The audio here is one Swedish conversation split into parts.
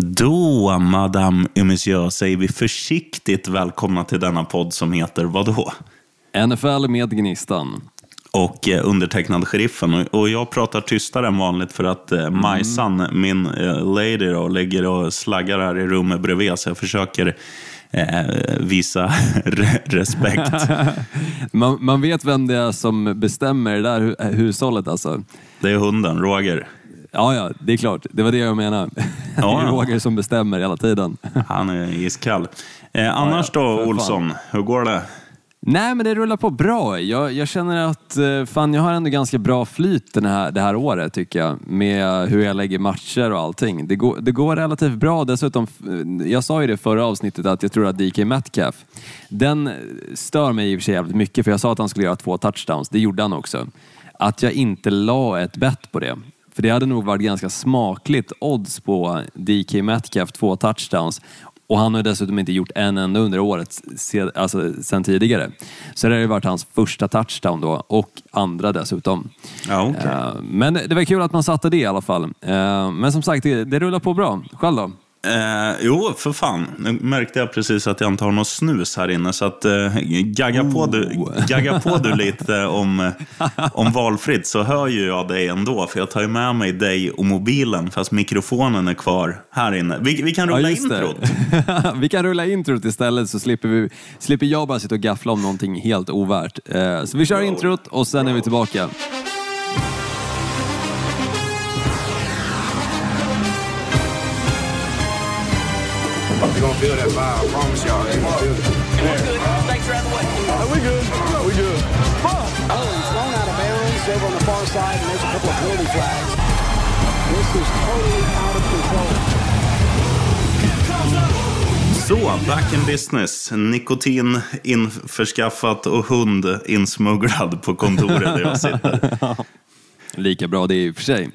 Då, Madame et Monsieur, säger vi försiktigt välkomna till denna podd som heter vadå? NFL med Gnistan. Och eh, undertecknad Sheriffen. Och, och jag pratar tystare än vanligt för att eh, Majsan, min eh, lady, då, ligger och slaggar här i rummet bredvid. Så jag försöker eh, visa re- respekt. Man, man vet vem det är som bestämmer det där hu- hushållet alltså. Det är hunden, Roger. Ja, ja, det är klart. Det var det jag menade. Det Ja, är ja. Roger som bestämmer hela tiden. Han är iskall. Eh, annars Ja, ja, då, fan. Olsson? Hur går det? Nej, men det rullar på bra. Jag, jag känner att eh, fan, jag har ändå ganska bra flyt den här, det här året tycker jag. Med hur jag lägger matcher och allting. Det går, det går relativt bra. Dessutom, eh, jag sa ju det förra avsnittet att jag tror att DK Metcalf, den stör mig i och för sig jävligt mycket för jag sa att han skulle göra två touchdowns. Det gjorde han också. Att jag inte la ett bett på det. För det hade nog varit ganska smakligt odds på DK Metcalf, två touchdowns. Och han har dessutom inte gjort en enda under året alltså, sen tidigare. Så det har ju varit hans första touchdown då och andra dessutom. Ja, okej. Eh, men det var kul att man satte det i alla fall. Eh, men som sagt, det, det rullar på bra. Själv då? Eh, jo, för fan. Nu märkte jag precis att jag inte har något snus här inne. Så att, eh, gagga, på du, Oh. gagga på du lite om, eh, om valfritt så hör ju jag dig ändå. För jag tar ju med mig dig och mobilen fast mikrofonen är kvar här inne. Vi, vi kan rulla det. introt. vi kan rulla introt istället så slipper, vi, slipper jag bara sitta och gaffla om någonting helt ovärt. Eh, så vi kör introt och sen är vi tillbaka. They're gonna feel that vibe. I promise y'all. They're gonna feel it. we good. We good. Oh, he's thrown out of bounds over on the far side, and there's a couple of penalty flags. This is totally out of control. Så, back in business. Nikotin införskaffat och hund insmugglad på kontoret där jag sitter. Lika bra det är i och för sig.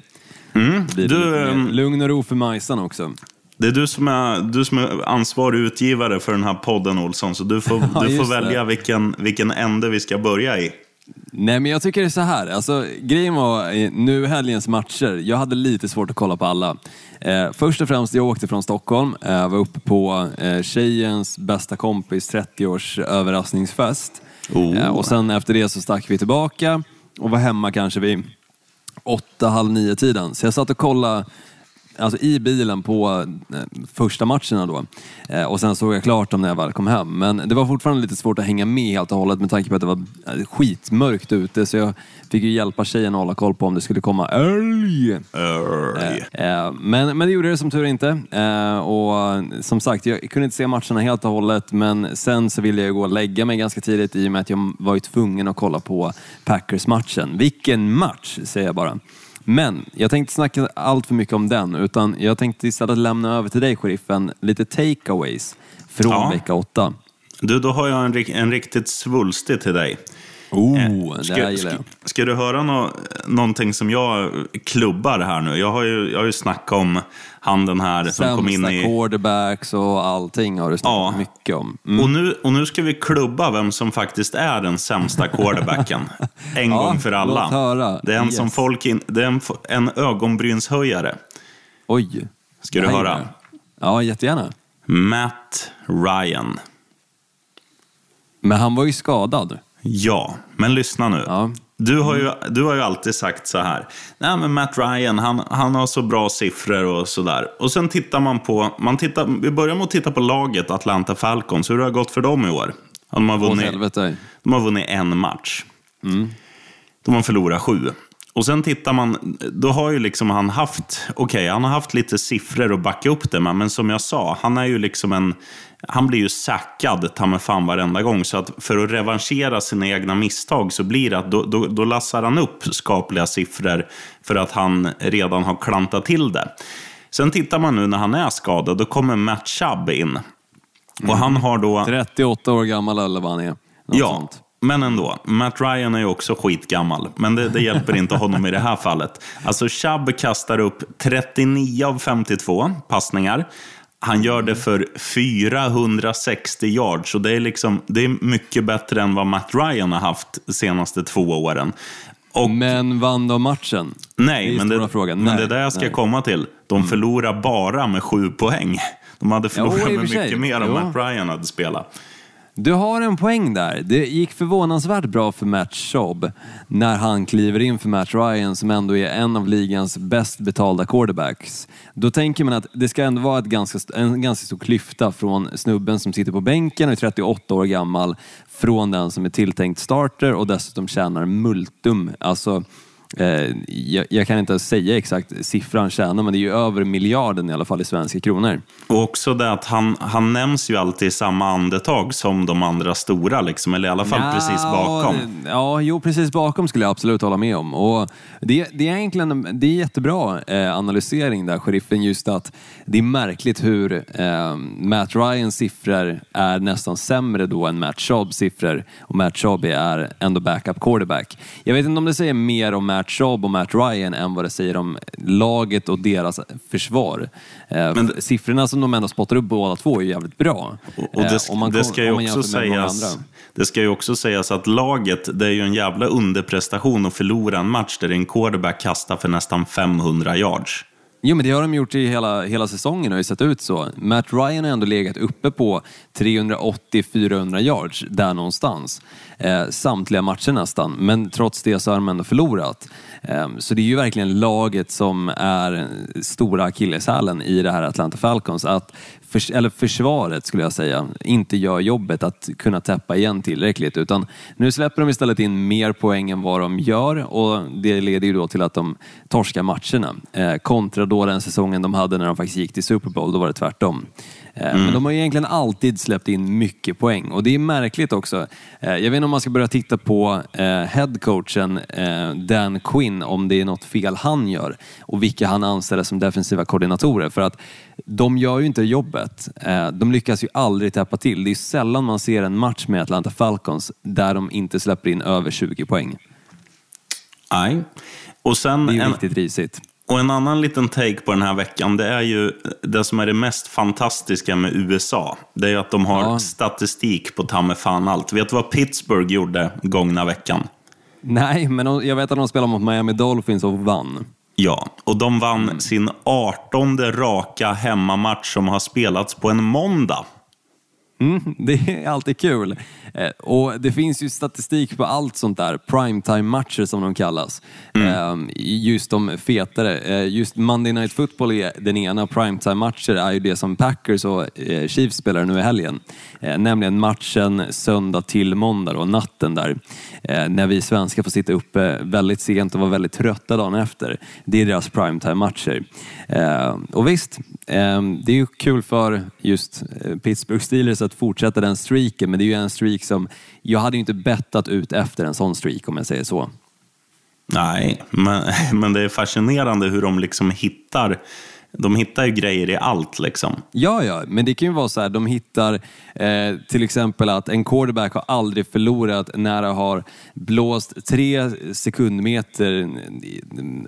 Det blir Mm. Du, ehm, lugn och ro för Majsan också. Det är du som är, du som är ansvarig utgivare för den här podden, Olsson. Så du får, Ja, du får det. välja vilken, vilken ände vi ska börja i. Nej men jag tycker det är så här, alltså, grejen var eh, nu helgens matcher, jag hade lite svårt att kolla på alla. Eh, först och främst, jag åkte från Stockholm, eh, var uppe på eh, tjejens bästa kompis 30-års överraskningsfest. Oh. Eh, och sen efter det så stack vi tillbaka och var hemma kanske vid åtta, halv nio tiden. Så jag satt och kollade alltså i bilen på eh, första matcherna då. Eh, och sen såg jag klart dem när jag väl kom hem. Men det var fortfarande lite svårt att hänga med helt och hållet med tanke på att det var eh, skitmörkt ute. Så jag fick ju hjälpa tjejen att hålla koll på om det skulle komma älg. Men, men det gjorde det som tur inte. Och som sagt, jag kunde inte se matcherna helt och hållet, men sen så ville jag gå och lägga mig ganska tidigt i och med att jag var ju tvungen att kolla på Packers-matchen. Vilken match, säger jag bara. Men jag tänkte snacka allt för mycket om den, utan jag tänkte istället lämna över till dig, sheriffen, lite takeaways från Ja. vecka åtta. Du, då har jag en, en riktigt svulstig till dig. Oh, det Eh, Ska, här gillar ska, jag. ska du höra nå, någonting som jag klubbar här nu? Jag har ju, jag har ju snackat om han den här som kom in Sämsta i... quarterbacks och allting har du snackat Ja. mycket om. Mm. Och nu, och nu ska vi klubba vem som faktiskt är den sämsta quarterbacken. En Ja, gång för alla. låt höra. Det är en Yes. som folk in, det är en, en ögonbrynshöjare. Oj. Ska du Det höra? Ja, jättegärna. Matt Ryan. Men han var ju skadad. Ja, men lyssna nu. Ja. Du, har ju, du har ju alltid sagt så här. Nej, men Matt Ryan, han, han har så bra siffror och sådär. Och sen tittar man på, man tittar, vi börjar med att titta på laget Atlanta Falcons. Hur det har gått för dem i år. De har vunnit, de har vunnit en match. De har förlorat sju. Och sen tittar man, då har ju liksom han haft, okej, han har haft lite siffror att backa upp det med, men som jag sa, han är ju liksom en, han blir ju sackad ta med fan varenda gång. Så att för att revanschera sina egna misstag så blir det att då, då, då lassar han upp skapliga siffror för att han redan har klantat till det. Sen tittar man nu när han är skadad, då kommer Matt Chubb in. Och han har då... 38 år gammal eller vad han är. Något Ja, sånt. Men ändå. Matt Ryan är ju också skitgammal, men det, det hjälper inte honom i det här fallet. Alltså Chubb kastar upp 39 av 52 passningar. Han gör det för 460 yards, och det är, liksom, det är mycket bättre än vad Matt Ryan har haft de senaste två åren. Och, Men vann de matchen? Det nej, är men, det, frågan. men Nej, det är där jag ska nej. Mm. komma till. De förlorar bara med sju poäng. De hade förlorat och med mycket mer om Jo. Matt Ryan hade spelat. Du har en poäng där. Det gick förvånansvärt bra för Matt Schaub när han kliver in för Matt Ryan som ändå är en av ligans bäst betalda quarterbacks. Då tänker man att det ska ändå vara ett ganska, en ganska stor klyfta från snubben som sitter på bänken och är 38 år gammal från den som är tilltänkt starter och dessutom tjänar multum. Alltså, jag, jag kan inte säga exakt siffran tjänar men det är ju över miljarden i alla fall i svenska kronor. Och också det att han, han nämns ju alltid i samma andetag som de andra stora, liksom, eller i alla fall Ja, precis bakom. Ja, jo, precis bakom skulle jag absolut hålla med om. Och det, det är egentligen det är jättebra eh, analysering där, sheriffen, just att det är märkligt hur eh, Matt Ryans siffror är nästan sämre då än Matt Schaubs siffror och Matt Schaub är ändå backup quarterback. Jag vet inte om det säger mer om Matt Schaub och Matt Ryan än vad det säger om laget och deras försvar. Eh, Men- siffrorna som de ändå spottar upp båda två är jävligt bra. Och, och Eh, det, om man det, ska ju också sägas, det ska ju också sägas att laget, det är ju en jävla underprestation att förlora en match där en quarterback kastar för nästan 500 yards. Jo, men det har de gjort i hela, hela säsongen har ju sett ut så. Matt Ryan har ändå legat uppe på 380-400 yards, där någonstans. Eh, samtliga matcher nästan, men trots det så har de ändå förlorat. Eh, så det är ju verkligen laget som är stora akilleshälen i det här Atlanta Falcons. Att förs eller försvaret skulle jag säga, inte gör jobbet att kunna täppa igen tillräckligt. Utan nu släpper de istället in mer poäng än vad de gör och det leder ju då till att de torskar matcherna. Eh, kontra då den säsongen de hade när de faktiskt gick till Super Bowl, då var det tvärtom. Eh, Men de har egentligen alltid släppt in mycket poäng och det är märkligt också. Eh, jag vet inte om man ska börja titta på eh, headcoachen Dan Quinn, om det är något fel han gör och vilka han anställer som defensiva koordinatorer. För att de gör ju inte jobbet. De lyckas ju aldrig täppa till. Det är sällan man ser en match med Atlanta Falcons där de inte släpper in över 20 poäng. Nej. Och sen Det är ju en, riktigt risigt. Och en annan liten take på den här veckan, det är ju det som är det mest fantastiska med USA. Det är ju att de har Ja. statistik på ta fan allt. Vet du vad Pittsburgh gjorde gångna veckan? Nej, men jag vet att de spelar mot Miami Dolphins och vann. Ja, och de vann sin 18 raka hemmamatch som har spelats på en måndag. Mm, det är alltid kul. Eh, och det finns ju statistik på allt sånt där, primetime-matcher som de kallas. Eh, just de fetare. Eh, just Monday Night Football är den ena, primetime-matcher är ju det som Packers och eh, Chiefs spelar nu i helgen. Nämligen matchen söndag till måndag, då, natten där. När vi svenskar får sitta uppe väldigt sent och vara väldigt trötta dagen efter. Det är deras primetime-matcher. Och visst, eh, det är ju kul för just Pittsburgh Steelers att fortsätta den streaken, men det är ju en streak som, jag hade ju inte bettat ut efter en sån streak om jag säger så. Nej, men, men det är fascinerande hur de liksom hittar, de hittar ju grejer i allt liksom. Ja, ja, men det kan ju vara så här, de hittar eh, till exempel att en quarterback har aldrig förlorat när det har blåst tre sekundmeter,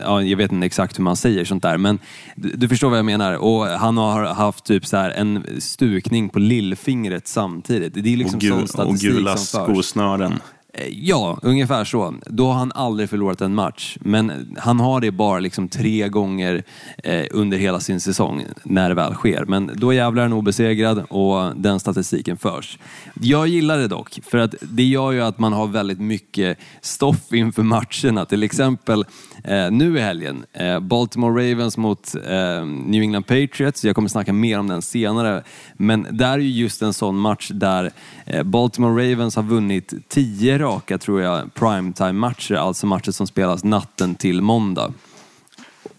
ja, jag vet inte exakt hur man säger sånt där, men du, du förstår vad jag menar. Och han har haft typ så här en stukning på lillfingret samtidigt. Det är liksom och, gul, sån och statistik gula som förs. skosnören. Eh, ja, ungefär så. Då har han aldrig förlorat en match. Men han har det bara liksom tre gånger eh, under hela sin säsong när det väl sker. Men då jävlar är han obesegrad och den statistiken förs. Jag gillar det dock, för att det gör ju att man har väldigt mycket stoff inför matcherna. Till exempel eh, nu i helgen, eh, Baltimore Ravens mot eh, New England Patriots. Jag kommer snacka mer om den senare. Men där är ju just en sån match där Baltimore Ravens har vunnit tio raka, tror jag, primetime-matcher. Alltså matcher som spelas natten till måndag.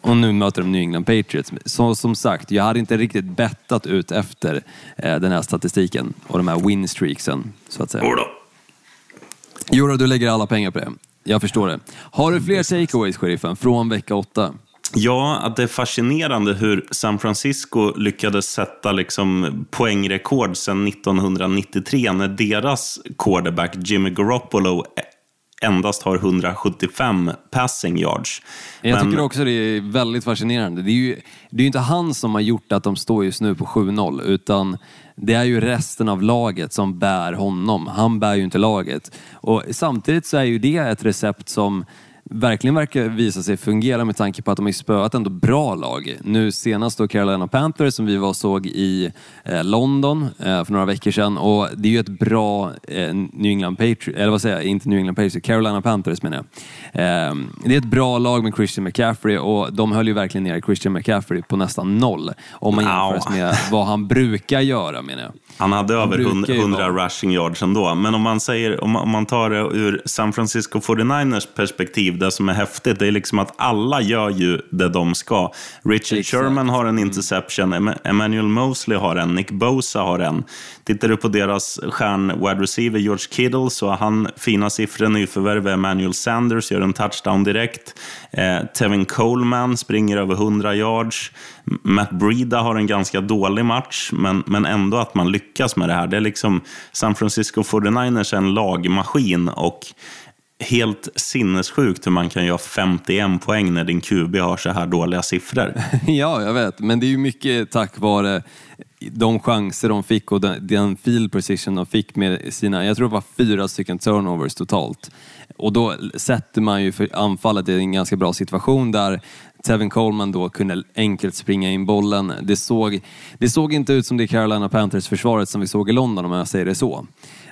Och nu möter de New England Patriots. Så som sagt, jag hade inte riktigt bettat ut efter eh, den här statistiken och de här win-streaksen, så att säga. Jodå. Jo då, du lägger alla pengar på det. Jag förstår det. Har du fler takeaways, sheriffen, från vecka åtta? Ja, att det är fascinerande hur San Francisco lyckades sätta liksom poängrekord sedan 1993 när deras quarterback Jimmy Garoppolo endast har 175 passing yards. Jag Men- tycker också det är väldigt fascinerande. Det är ju det är inte han som har gjort att de står just nu på 7-0, utan det är ju resten av laget som bär honom. Han bär ju inte laget. Och samtidigt så är ju det ett recept som verkligen verkar visa sig fungera med tanke på att de har spöat ändå bra lag. Nu senast då Carolina Panthers som vi var och såg i eh, London eh, för några veckor sedan och det är ju ett bra eh, New England Patriots, eller vad säger jag, inte New England Patriots, Carolina Panthers menar jag. Eh, det är ett bra lag med Christian McCaffrey och de höll ju verkligen ner Christian McCaffrey på nästan noll om man jämför med vad han brukar göra menar jag. Han hade över brukar ju 100 vara- rushing yards ändå. Men om man, säger, om om man tar det ur San Francisco 49ers perspektiv, det som är häftigt, det är liksom att alla gör ju det de ska. Richard Exakt. Sherman har en interception, Em- Emmanuel Mosley har en, Nick Bosa har en. Tittar du på deras stjärn-wide receiver George Kittle så har han fina siffror. Nyförvärv Emmanuel Sanders gör en touchdown direkt. Eh, Tevin Coleman springer över 100 yards. Matt Breida har en ganska dålig match, men, men ändå att man lyckas med det här. Det är liksom San Francisco 49ers är en lagmaskin och helt sinnessjukt hur man kan göra 51 poäng när din QB har så här dåliga siffror. Ja, jag vet. Men det är ju mycket tack vare de chanser de fick och den, den field precision de fick med sina, jag tror det var fyra stycken turnovers totalt. Och då sätter man ju för anfallet i en ganska bra situation där Tevin Coleman då kunde enkelt springa in bollen. Det såg, det såg inte ut som det Carolina Panthers-försvaret som vi såg i London om jag säger det så.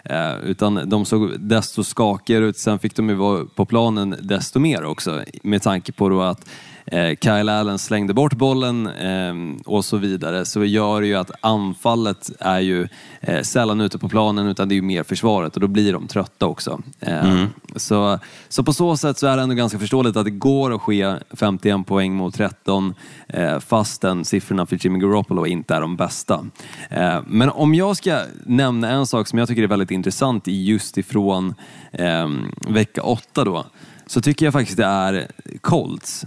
Eh, utan de såg desto skakigare ut. Sen fick de ju vara på planen desto mer också med tanke på då att eh, Kyle Allen slängde bort bollen eh, och så vidare. Så det gör ju att anfallet är ju eh, sällan ute på planen utan det är ju mer försvaret och då blir de trötta också. Eh, så, så på så sätt så är det ändå ganska förståeligt att det går att ske 51 poäng mot 13 eh, fastän siffrorna för Jimmy Garoppolo inte är de bästa. Eh, men om jag ska nämna en sak som jag tycker är väldigt intressant just ifrån vecka 8 då, så tycker jag faktiskt det är Colts.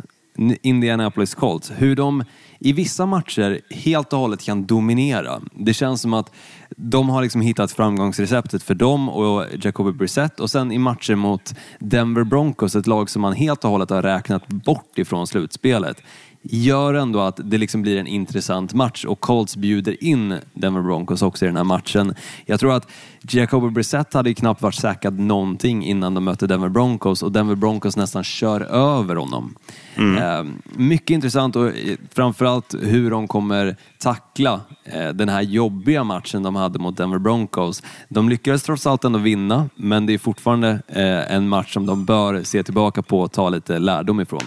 Indianapolis Colts. Hur de i vissa matcher helt och hållet kan dominera. Det känns som att de har liksom hittat framgångsreceptet för dem och Jacoby Brissett och sen i matcher mot Denver Broncos, ett lag som man helt och hållet har räknat bort ifrån slutspelet gör ändå att det liksom blir en intressant match och Colts bjuder in Denver Broncos också i den här matchen. Jag tror att Jacoby Brissett hade knappt varit säkrad någonting innan de mötte Denver Broncos och Denver Broncos nästan kör över honom. Eh, mycket intressant och eh, framförallt hur de kommer tackla eh, den här jobbiga matchen de hade mot Denver Broncos. De lyckades trots allt ändå vinna, men det är fortfarande eh, en match som de bör se tillbaka på och ta lite lärdom ifrån.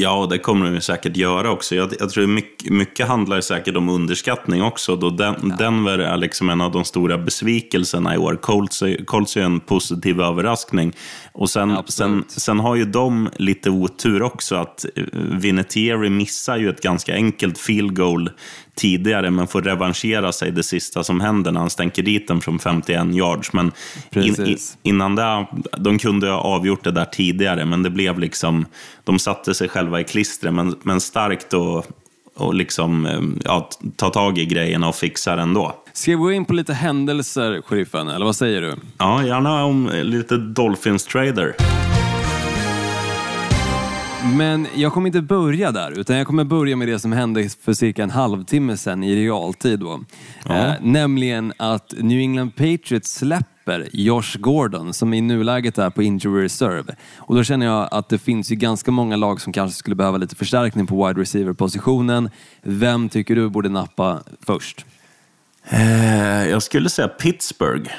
Ja, det kommer de säkert göra också. Jag, jag tror mycket, mycket handlar säkert om underskattning också. Då Den, Denver är liksom en av de stora besvikelserna i år. Colts Colts är en positiv överraskning. Och sen, Absolut. sen, sen har ju de lite otur också. att eh, Vinatieri missar ju ett ganska enkelt field goal tidigare, men får revanschera sig det sista som händer när han stänker dit den från 51 yards. Men in, i, Precis. innan det, de kunde ha avgjort det där tidigare, men det blev liksom, de satte sig själva i klistret, men, men starkt och, och liksom, eh, ja, ta tag i grejerna och fixa det ändå. Ska vi gå in på lite händelser, sheriffen? Eller vad säger du? Ja, gärna om lite Dolphins-trader. Men jag kommer inte börja där, utan jag kommer börja med det som hände för cirka en halvtimme sedan i realtid. Då. Eh, nämligen att New England Patriots släpper Josh Gordon som i nuläget är på injury reserve. Och då känner jag att det finns ju ganska många lag som kanske skulle behöva lite förstärkning på wide receiver-positionen. Vem tycker du borde nappa först? Eh, jag skulle säga Pittsburgh.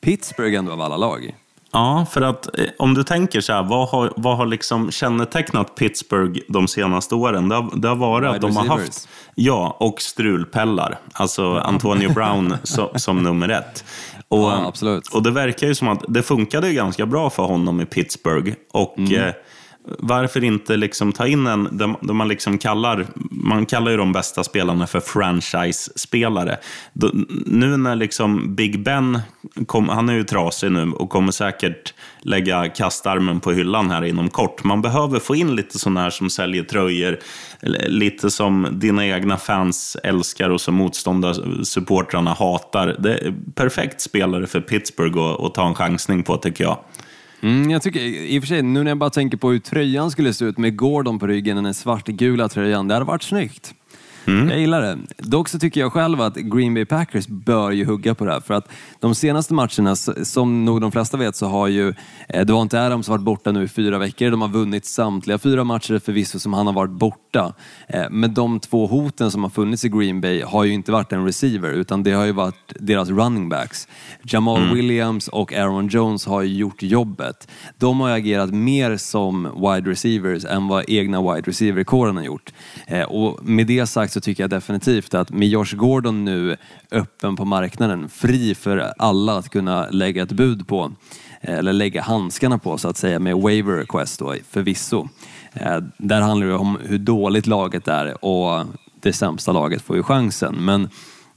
Pittsburgh ändå av alla lag. Ja, för att eh, om du tänker så här, vad har, vad har liksom kännetecknat Pittsburgh de senaste åren? Det har, det har varit Wide att de har haft, ja, och strulpellar. Alltså Antonio Brown som, som nummer ett. Och, Ja, och det verkar ju som att det funkade ganska bra för honom i Pittsburgh. Och Mm varför inte liksom ta in en, där man liksom kallar, man kallar ju de bästa spelarna för franchise-spelare. Nu när liksom Big Ben, kom, han är ju trasig nu och kommer säkert lägga kastarmen på hyllan här inom kort. Man behöver få in lite sådana här som säljer tröjor, lite som dina egna fans älskar och som motståndarsupportrarna hatar. Det är perfekt spelare för Pittsburgh att ta en chansning på tycker jag. Mm, jag tycker i och för sig, nu när jag bara tänker på hur tröjan skulle se ut med Gordon på ryggen, den svartgula tröjan, det hade varit snyggt. Jag gillar det. Dock så tycker jag själv att Green Bay Packers bör ju hugga på det här. För att de senaste matcherna, som nog de flesta vet, så har ju eh, Devonte Adams varit borta nu i fyra veckor. De har vunnit samtliga fyra matcher förvisso som han har varit borta. Eh, Men de två hoten som har funnits i Green Bay har ju inte varit en receiver, utan det har ju varit deras running backs. Jamal Williams och Aaron Jones har ju gjort jobbet. De har agerat mer som wide receivers än vad egna wide receiver-kåren har gjort. Eh, Och med det sagt så tycker jag definitivt att med Josh Gordon nu öppen på marknaden, fri för alla att kunna lägga ett bud på, eh, eller lägga handskarna på så att säga med waiver request då, förvisso. Eh, där handlar det om hur dåligt laget är och det sämsta laget får ju chansen. Men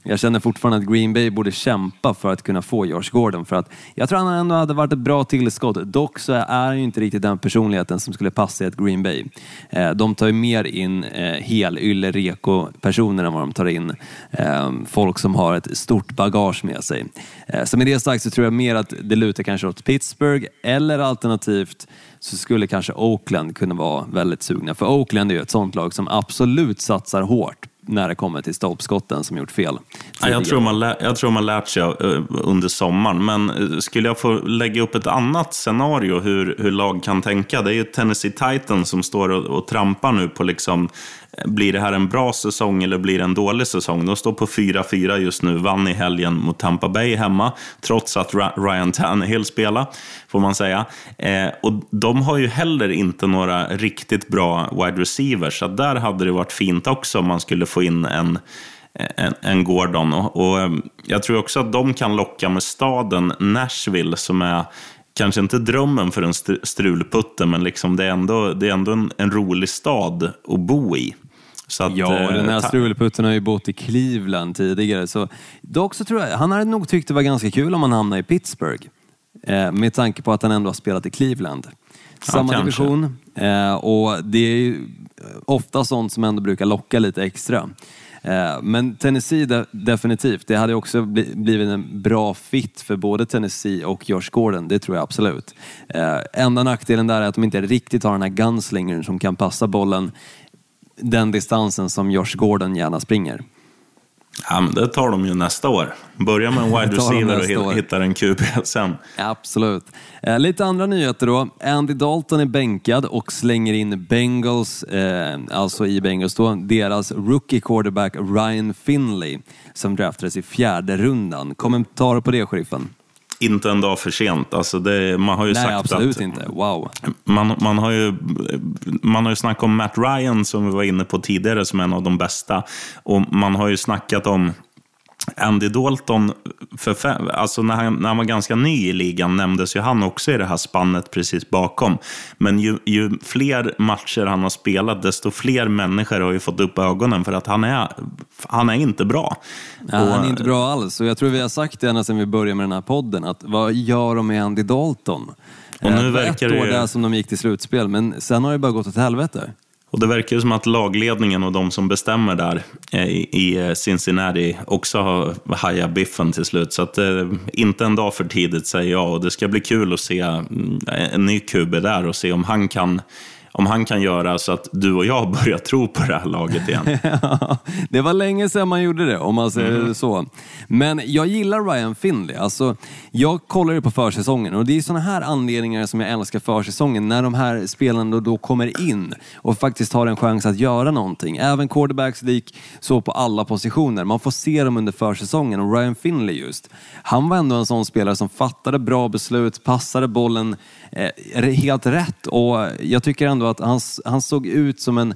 jag känner fortfarande att Green Bay borde kämpa för att kunna få Josh Gordon. För att jag tror han ändå hade varit ett bra tillskott. Dock så är han ju inte riktigt den personligheten som skulle passa i ett Green Bay. Eh, de tar ju mer in eh, helylle reko personer än vad de tar in eh, folk som har ett stort bagage med sig. Så med det sagt så tror jag mer att det lutar kanske åt Pittsburgh eller alternativt så skulle kanske Oakland kunna vara väldigt sugna. För Oakland är ju ett sånt lag som absolut satsar hårt när det kommer till stolpskotten som gjort fel. tidigare. jag, tror man lä- jag tror man lärt sig eh, under sommaren. Men eh, skulle jag få lägga upp ett annat scenario hur, hur lag kan tänka. Det är ju Tennessee Titans som står och, och trampar nu på liksom, blir det här en bra säsong eller blir det en dålig säsong? De står på 4-4 just nu, vann i helgen mot Tampa Bay hemma, trots att Ryan Tannehill spelar, får man säga. Eh, och de har ju heller inte några riktigt bra wide receivers, så där hade det varit fint också om man skulle få in en en, en Gordon. Och, och eh, jag tror också att de kan locka med staden Nashville som är kanske inte drömmen för en strulputte, men liksom det är ändå, det är ändå en, en rolig stad att bo i. Att, Ja, och eh, den här ta- strulputten har ju bott i Cleveland tidigare. Så, dock så tror jag, han hade nog tyckt det var ganska kul om han hamnade i Pittsburgh. Eh, med tanke på att han ändå har spelat i Cleveland. Samma kanske. division. Eh, och det är ju ofta sånt som ändå brukar locka lite extra. Eh, men Tennessee de, definitivt, det hade också bli, blivit en bra fit för både Tennessee och Josh Gordon, det tror jag absolut. Eh, enda nackdelen där är att de inte riktigt har den här gunslingern som kan passa bollen den distansen som Josh Gordon gärna springer. Ja, men det tar de ju nästa år. Börja med en wide receiver och nästa år. hit- hittar en QB sen. Absolut. Eh, lite andra nyheter då. Andy Dalton är bänkad och slänger in Bengals, eh, alltså i Bengals då, deras rookie quarterback Ryan Finley som draftades i fjärde rundan. Kommentarer på det, sheriffen? Inte en dag för sent. Alltså det, man har ju Nej, sagt absolut att, inte. Wow. Man, man, har ju, man har ju snackat om Matt Ryan som vi var inne på tidigare som en av de bästa. Och man har ju snackat om Andy Dalton, för fem, alltså när, han, när han var ganska ny i ligan nämndes ju han också i det här spannet precis bakom. Men ju, ju fler matcher han har spelat, desto fler människor har ju fått upp ögonen för att han är, han är inte bra. Ja, Och- han är inte bra alls och jag tror vi har sagt det ända sedan vi började med den här podden att vad gör de med Andy Dalton? Och nu Eh, verkar ett det år ju- där som de gick till slutspel men sen har det bara gått åt helvete. Och det verkar ju som att lagledningen och de som bestämmer där eh, i, eh, Cincinnati också har hajat biffen till slut. Så att, eh, inte en dag för tidigt säger jag. Och det ska bli kul att se mm, en ny QB där och se om han kan om han kan göra så att du och jag börjar tro på det här laget igen. det var länge sedan man gjorde det, om man säger Mm. det så. Men jag gillar Ryan Finley. Alltså, jag kollar ju på försäsongen och det är sådana här anledningar som jag älskar försäsongen. När de här spelarna då, då kommer in och faktiskt har en chans att göra någonting. Även quarterbacks lik så på alla positioner. Man får se dem under försäsongen och Ryan Finley just. Han var ändå en sån spelare som fattade bra beslut, passade bollen Eh, helt rätt och jag tycker ändå att han, han såg ut som en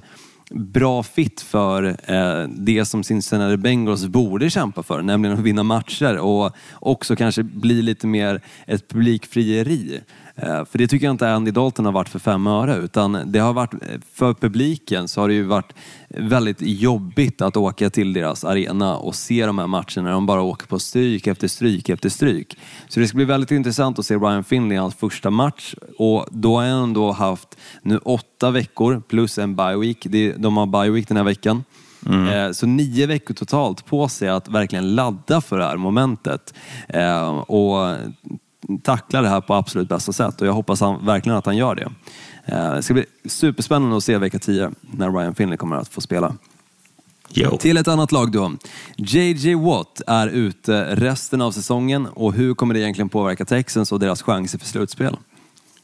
bra fit för eh, det som Cincinnati Bengals borde kämpa för, nämligen att vinna matcher och också kanske bli lite mer ett publikfrieri. Eh, för det tycker jag inte Andy Dalton har varit för fem öre, utan det har varit, för publiken så har det ju varit väldigt jobbigt att åka till deras arena och se de här matcherna när de bara åker på stryk efter stryk efter stryk. Så det ska bli väldigt intressant att se Ryan Finley i hans första match och då har han ändå haft nu åtta veckor plus en bye week. De har bye week den här veckan. Eh, Så nio veckor totalt på sig att verkligen ladda för det här momentet. Eh, Och tackla det här på absolut bästa sätt och jag hoppas han, verkligen att han gör det. Eh, Det ska bli superspännande att se vecka 10 när Ryan Finley kommer att få spela. Jo. Till ett annat lag då. JJ Watt är ute resten av säsongen och hur kommer det egentligen påverka Texans och deras chanser för slutspel?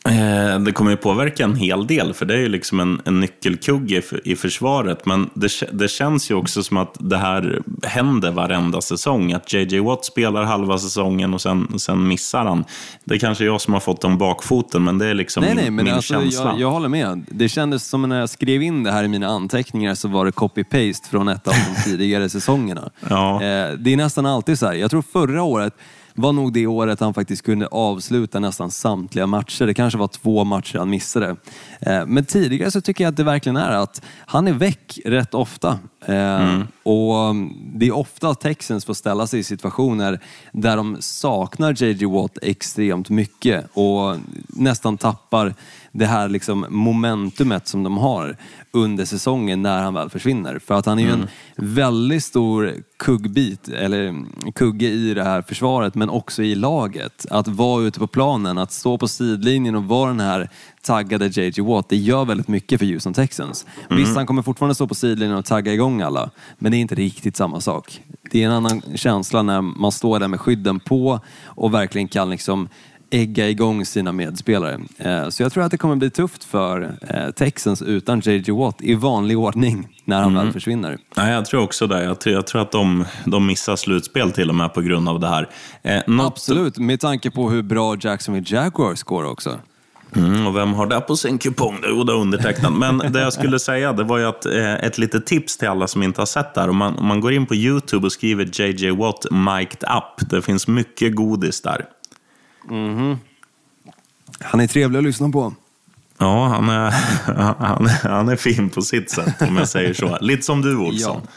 Eh, Det kommer ju påverka en hel del, för det är ju liksom en, en nyckelkugge i, för- i försvaret. Men det, det känns ju också som att det här händer varenda säsong. Att JJ Watt spelar halva säsongen och sen, sen missar han. Det är kanske jag som har fått dem bakfoten, men det är liksom Nej, min, nej, men min alltså, känsla. jag, jag håller med. Det kändes som när jag skrev in det här i mina anteckningar så var det copy-paste från ett av de tidigare säsongerna. Ja. Eh, det är nästan alltid så här. Jag tror förra året var nog det året han faktiskt kunde avsluta nästan samtliga matcher. Det kanske var två matcher han missade. Eh, men tidigare så tycker jag att det verkligen är att han är väck rätt ofta. Eh, Och um, det är ofta Texans får ställa sig i situationer där de saknar JJ Watt extremt mycket och nästan tappar det här liksom momentumet som de har under säsongen när han väl försvinner. För att han är ju en väldigt stor kuggbit, eller kugge i det här försvaret, men också i laget. Att vara ute på planen, att stå på sidlinjen och vara den här taggade JJ Watt, det gör väldigt mycket för Houston Texans. Visst, han kommer fortfarande stå på sidlinjen och tagga igång alla, men det är inte riktigt samma sak. Det är en annan känsla när man står där med skydden på och verkligen kan liksom ägga igång sina medspelare. Eh, Så jag tror att det kommer bli tufft för eh, Texans utan JJ Watt i vanlig ordning när han väl försvinner. Nej, jag tror också det. Jag tror, jag tror att de, de missar slutspel till och med på grund av det här. Eh, något- Absolut, med tanke på hur bra Jacksonville Jaguars går också. Mm, och vem har det på sin kupong? Jo, det är undertecknat. Men det jag skulle säga, det var ju att eh, ett litet tips till alla som inte har sett det här. Om man, om man går in på YouTube och skriver JJ Watt mic'd up. Det finns mycket godis där. Han är trevlig att lyssna på. Ja, han är, han, är- han är fin på sitt sätt, om jag säger så. Lite som du, Olsson. Ja.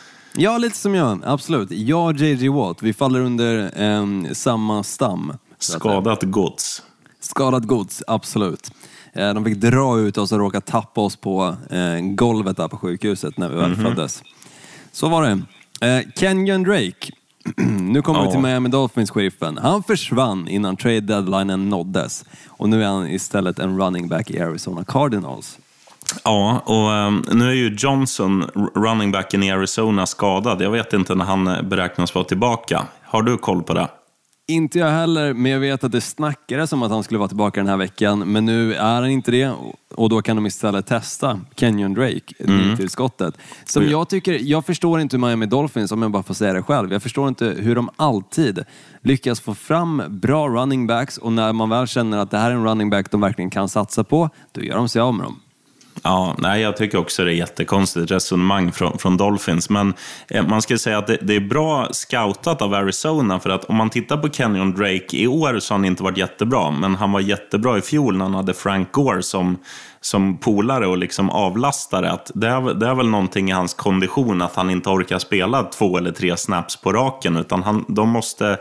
ja, lite som jag. Absolut. Jag och JJ Watt, vi faller under eh, samma stam. Skadat gods. Skadat gods, absolut. Eh, De fick dra ut oss och råka tappa oss på eh, golvet där på sjukhuset när vi väl Mhm. föddes. Så var det. Eh, Kenyon Drake. Nu kommer vi till Miami Dolphins-sheriffen. Han försvann innan trade deadlinen nåddes. Och nu är han istället en running back i Arizona Cardinals. Ja, och ehm, nu är ju Johnson, running backen i Arizona, skadad. Jag vet inte när han eh, beräknas vara tillbaka. Har du koll på det? Inte jag heller, men jag vet att det snackades om att han skulle vara tillbaka den här veckan. Men nu är han inte det och då kan de istället testa Kenyon Drake, nytillskottet. Som jag tycker, jag förstår inte hur Miami Dolphins, om jag bara får säga det själv, jag förstår inte hur de alltid lyckas få fram bra running backs och när man väl känner att det här är en running back de verkligen kan satsa på, då gör de sig av med dem. Ja, nej, jag tycker också det är jättekonstigt resonemang från, från Dolphins. Men eh, man ska säga att det, det är bra scoutat av Arizona. För att om man tittar på Kenyon Drake i år så har han inte varit jättebra. Men han var jättebra i fjol när han hade Frank Gore som, som polare och liksom avlastare. Att det, är, det är väl någonting i hans kondition att han inte orkar spela två eller tre snaps på raken. Utan han, de måste...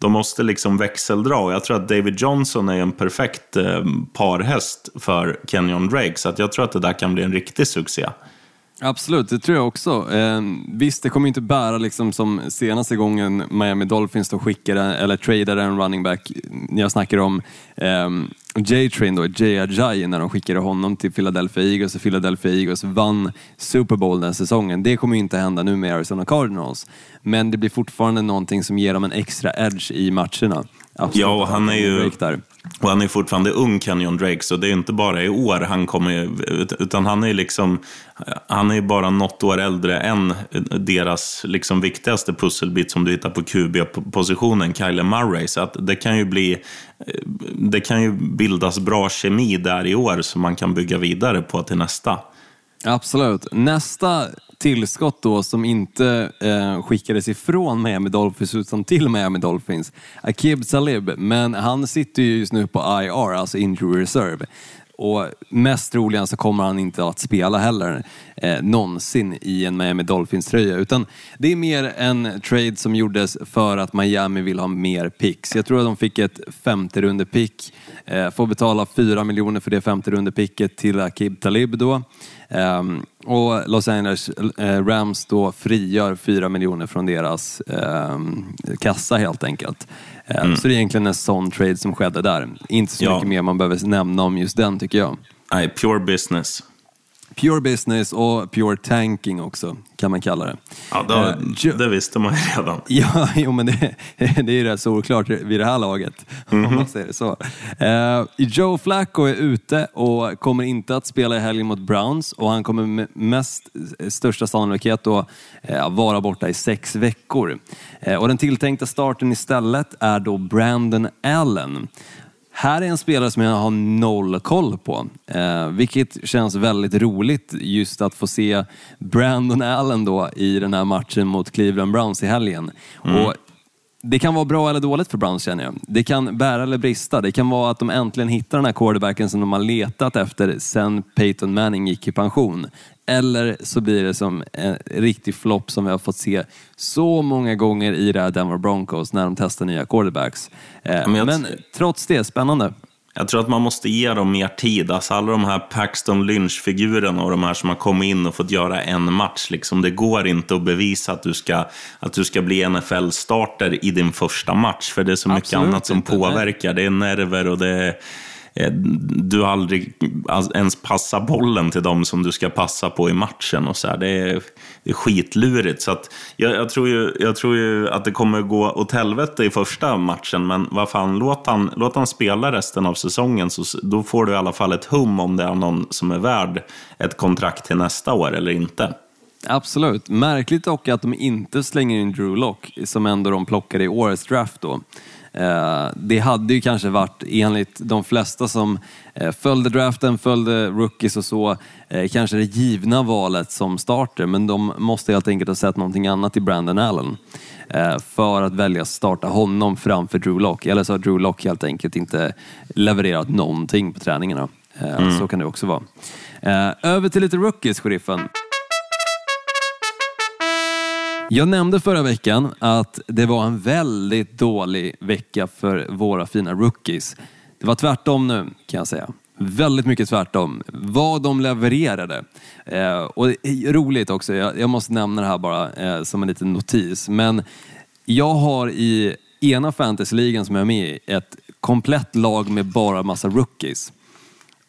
De måste liksom växeldra och jag tror att David Johnson är en perfekt eh, parhäst för Kenyon Drake. Så att jag tror att det där kan bli en riktig succé. Absolut, det tror jag också. Eh, visst, det kommer inte bära liksom som senaste gången Miami Dolphins då skickade eller tradade en running back. Jag snackar om eh, J-Train då, Jay Ajayi, när de skickade honom till Philadelphia Eagles och Philadelphia Eagles vann Super Bowl den säsongen. Det kommer ju inte hända nu med Arizona Cardinals. Men det blir fortfarande någonting som ger dem en extra edge i matcherna. Absolut, Ja, och han är ju-. Och han är fortfarande ung, Kenyon Drake, så det är inte bara i år han kommer, utan han är liksom, han är ju bara något år äldre än deras liksom viktigaste pusselbit som du hittar på QB-positionen, Kyler Murray. Så att det kan ju bli, det kan ju bildas bra kemi där i år som man kan bygga vidare på till nästa. Absolut. Nästa tillskott då som inte eh, skickades ifrån Miami Dolphins utan till Miami Dolphins, Akib Salib. men han sitter ju just nu på IR, alltså injury reserve. Och mest troligen så kommer han inte att spela heller eh, någonsin i en Miami Dolphins-tröja. Utan det är mer en trade som gjordes för att Miami vill ha mer picks. Jag tror att de fick ett femte runde pick. Eh, får betala 4 miljoner för det femte runde picket till Akib Talib då. Ehm, och Los Angeles eh, Rams då frigör fyra miljoner från deras ehm, kassa helt enkelt. Ehm, Så det är egentligen en sån trade som skedde där. Inte så Ja. mycket mer man behöver nämna om just den tycker jag. Nej, pure business. Pure business och pure tanking också, kan man kalla det. Ja, då, Eh, Jo- det visste man ju redan. Ja, jo, men det, det är ju rätt solklart vid det här laget, om man säger det så. Eh, Joe Flacco är ute och kommer inte att spela i helgen mot Browns och han kommer med mest största sannolikhet då eh, vara borta i sex veckor. Eh, och den tilltänkta starten istället är då Brandon Allen. Här är en spelare som jag har noll koll på, eh, vilket känns väldigt roligt just att få se Brandon Allen då i den här matchen mot Cleveland Browns i helgen. Och det kan vara bra eller dåligt för Browns känner jag. Det kan bära eller brista. Det kan vara att de äntligen hittar den här quarterbacken som de har letat efter sen Peyton Manning gick i pension. Eller så blir det som en riktig flopp som vi har fått se så många gånger i det här Denver Broncos när de testar nya quarterbacks. Eh, men jag- Men trots det, spännande. Jag tror att man måste ge dem mer tid. Alltså alla de här Paxton Lynch-figurerna och de här som har kommit in och fått göra en match. Liksom, det går inte att bevisa att du ska, att du ska bli NFL-starter i din första match. För det är så mycket Absolut annat som inte, nej. påverkar. Det är nerver och det är... Eh, du aldrig ens passar bollen till dem som du ska passa på i matchen. Och så här. Det, är, det är skitlurigt. Så att jag, jag, tror ju, jag tror ju att det kommer gå åt helvete i första matchen. Men vad fan, låt han, låt han spela resten av säsongen. Så, då får du i alla fall ett hum om det är någon som är värd ett kontrakt till nästa år eller inte. Absolut. Märkligt dock att de inte slänger in Drew Lock som ändå de plockade i årets draft då. Eh, Det hade ju kanske varit, enligt de flesta som eh, följde draften, följde rookies och så, eh, kanske det givna valet som starter. Men de måste helt enkelt ha sett någonting annat i Brandon Allen för att välja att starta honom framför Drew Lock. Eller så har Drew Lock helt enkelt inte levererat någonting på träningarna. Eh, Så kan det också vara. Över till lite rookies, sheriffen. Jag nämnde förra veckan att det var en väldigt dålig vecka för våra fina rookies. Det var tvärtom nu kan jag säga. Väldigt mycket tvärtom. Vad de levererade. Eh, och det är roligt också, jag, jag måste nämna det här bara eh, som en liten notis. Men jag har i ena fantasyligan som jag är med i ett komplett lag med bara massa rookies.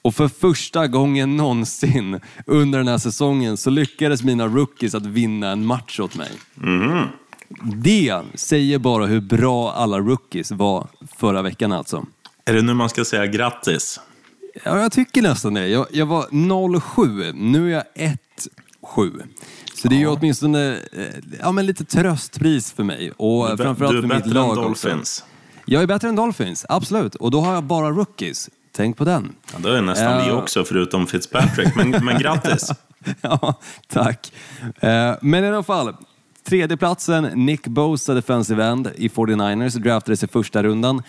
Och för första gången någonsin under den här säsongen så lyckades mina rookies att vinna en match åt mig. Det säger bara hur bra alla rookies var förra veckan alltså. Är det nu man ska säga grattis? Ja, jag tycker nästan det. Jag, jag var 0-7, nu är jag 1-7. Så det är ju åtminstone eh, ja, men lite tröstpris för mig. Och framförallt du är för mitt bättre lag än också. Dolphins. Jag är bättre än Dolphins, absolut. Och då har jag bara rookies. Tänk på den. Ja, det är nästan vi Ja. också, förutom Fitzpatrick. Men, men grattis! ja, tack. Eh, Men i alla fall, tredje platsen Nick Bosa, defensive end i 49ers, draftades i första rundan.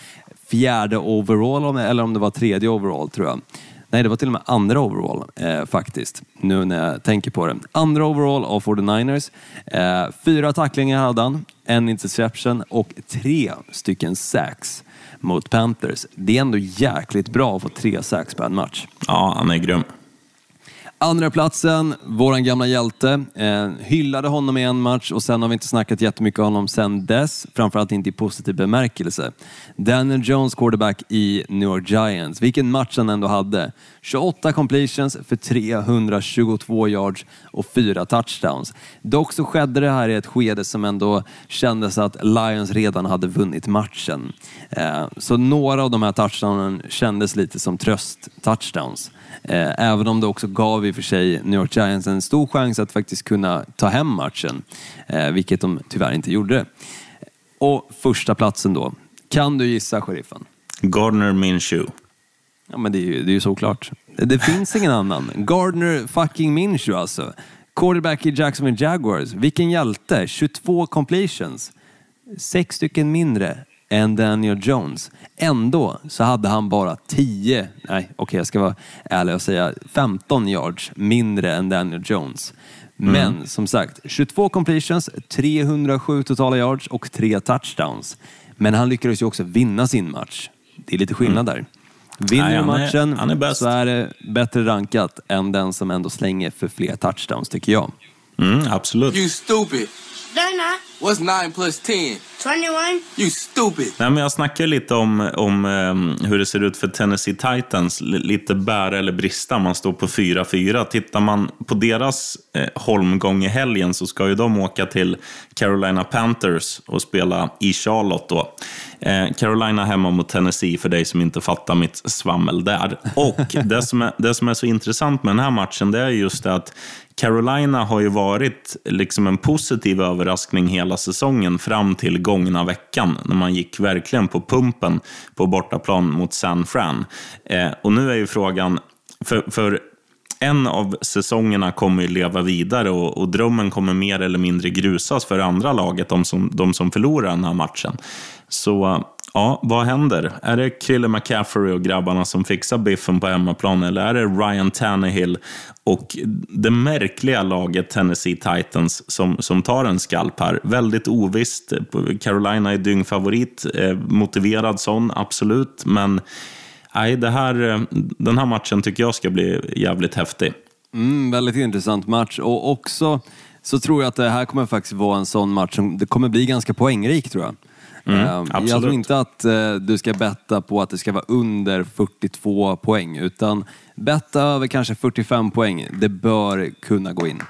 Fjärde overall, eller om det var tredje overall tror jag. Nej, det var till och med andra overall eh, faktiskt, nu när jag tänker på det. Andra overall av 49ers. Eh, fyra tacklingar hade han, en interception och tre stycken sacks mot Panthers. Det är ändå jäkligt bra att få tre sax på en match. Ja, han är grym. Andra platsen, våran gamla hjälte. Eh, hyllade honom i en match och sen har vi inte snackat jättemycket om honom sen dess. Framförallt inte i positiv bemärkelse. Daniel Jones, quarterback i New York Giants. Vilken match han ändå hade. 28 completions för 322 yards och fyra touchdowns. Dock så skedde det här i ett skede som ändå kändes att Lions redan hade vunnit matchen. Eh, så några av de här touchdownen kändes lite som tröst-touchdowns. Eh, Även om det också gav i och för sig New York Giants en stor chans att faktiskt kunna ta hem matchen, eh, vilket de tyvärr inte gjorde. Och första platsen då. Kan du gissa, sheriffen? Gardner Minshew. Ja, men det är ju, det är ju såklart. Det finns ingen annan. Gardner fucking Minshew alltså. Quarterback i Jacksonville Jaguars. Vilken hjälte! 22 completions. Sex stycken mindre än Daniel Jones. Ändå så hade han bara 10, nej okej jag ska vara ärlig och säga 15 yards mindre än Daniel Jones. Men som sagt, 22 completions, 307 totala yards och tre touchdowns. Men han lyckades ju också vinna sin match. Det är lite skillnad där. Vinner Nej, han är- matchen han är så är det bättre rankat än den som ändå slänger för fler touchdowns tycker jag. Mm, absolut. You stupid. Not. What's 9 plus 10? 21? You stupid. Nej, men jag snackar lite om, om eh, hur det ser ut för Tennessee Titans. L- lite bära eller brista. Man står på 4-4. Tittar man på deras eh, holmgång i helgen så ska ju de åka till Carolina Panthers och spela i Charlotte. Då. Eh, Carolina hemma mot Tennessee för dig som inte fattar mitt svammel där. Och det som, är, det som är så intressant med den här matchen det är just det att Carolina har ju varit liksom en positiv överraskning hela säsongen fram till gångna veckan när man gick verkligen på pumpen på bortaplan mot San Fran. Eh, och nu är ju frågan, för, för en av säsongerna kommer ju leva vidare och, och drömmen kommer mer eller mindre grusas för andra laget, de som, de som förlorar den här matchen. Så ja, vad händer? Är det Krille McCaffrey och grabbarna som fixar biffen på hemmaplan eller är det Ryan Tannehill och det märkliga laget Tennessee Titans som, som tar en skalp här? Väldigt ovisst. Carolina är dyngfavorit, eh, motiverad sån, absolut, men Nej, det här, eh, den här matchen tycker jag ska bli jävligt häftig. Mm, väldigt intressant match och också så tror jag att det här kommer faktiskt vara en sån match som det kommer bli ganska poängrik tror jag. Mm, Eh, jag tror inte att eh, du ska betta på att det ska vara under 42 poäng utan betta över kanske 45 poäng. Det bör kunna gå in.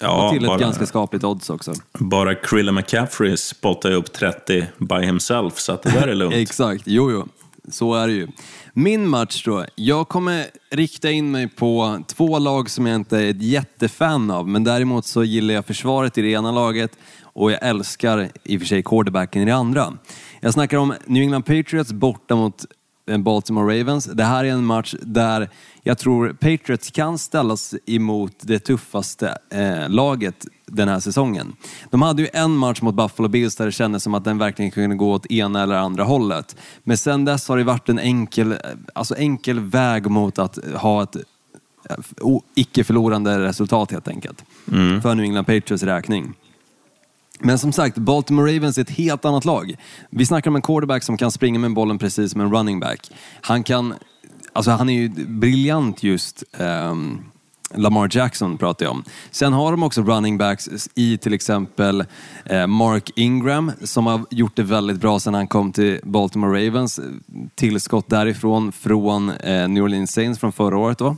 Ja, och till ett bara, ganska skapligt odds också. bara Krille McCaffrey spottar upp 30 by himself, så att det där är lugnt. Exakt, jo jo. Så är det ju. Min match då. Jag kommer rikta in mig på två lag som jag inte är ett jättefan av, men däremot så gillar jag försvaret i det ena laget och jag älskar i och för sig quarterbacken i det andra. Jag snackar om New England Patriots borta mot eh, Baltimore Ravens. Det här är en match där jag tror Patriots kan ställas emot det tuffaste eh, laget den här säsongen. De hade ju en match mot Buffalo Bills där det kändes som att den verkligen kunde gå åt ena eller andra hållet. Men sen dess har det varit en enkel, alltså enkel väg mot att ha ett eh, icke-förlorande resultat helt enkelt. För New England Patriots räkning. Men som sagt, Baltimore Ravens är ett helt annat lag. Vi snackar om en quarterback som kan springa med bollen precis som en running back. Han kan, alltså han är ju briljant just, um, Lamar Jackson pratar jag om. Sen har de också running backs i till exempel eh, Mark Ingram som har gjort det väldigt bra sedan han kom till Baltimore Ravens. Tillskott därifrån från eh, New Orleans Saints från förra året då.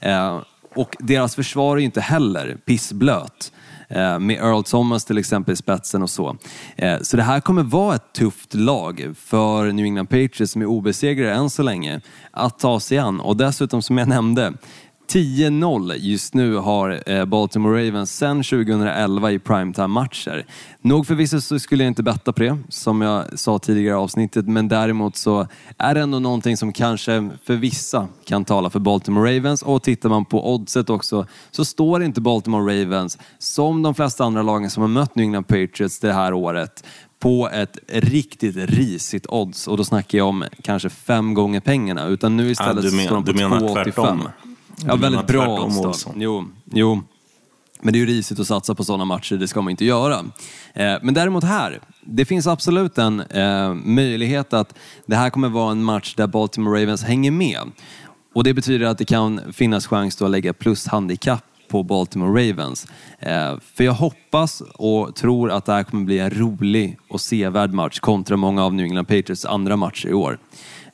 Eh, och deras försvar är ju inte heller pissblöt. Eh, med Earl Thomas till exempel i spetsen och så. Eh, så det här kommer vara ett tufft lag för New England Patriots som är obesegrade än så länge att ta sig an. Och dessutom som jag nämnde, 10-0 just nu har eh, Baltimore Ravens sedan 2011 i primetime-matcher. Nog förvisso så skulle jag inte betta på det, som jag sa tidigare i avsnittet, men däremot så är det ändå någonting som kanske för vissa kan tala för Baltimore Ravens. Och tittar man på oddset också så står inte Baltimore Ravens, som de flesta andra lagen som har mött New England Patriots det här året, på ett riktigt risigt odds. Och då snackar jag om kanske fem gånger pengarna, utan nu istället men- så står de på du menar 2,85. Ja, Du väldigt bra. Olsson? Jo, jo. Men det är ju risigt att satsa på sådana matcher, det ska man inte göra. Eh, men däremot här, det finns absolut en eh, möjlighet att det här kommer vara en match där Baltimore Ravens hänger med. Och det betyder att det kan finnas chans att lägga plus handikapp på Baltimore Ravens. Eh, för jag hoppas och tror att det här kommer bli en rolig och sevärd match kontra många av New England Patriots andra matcher i år.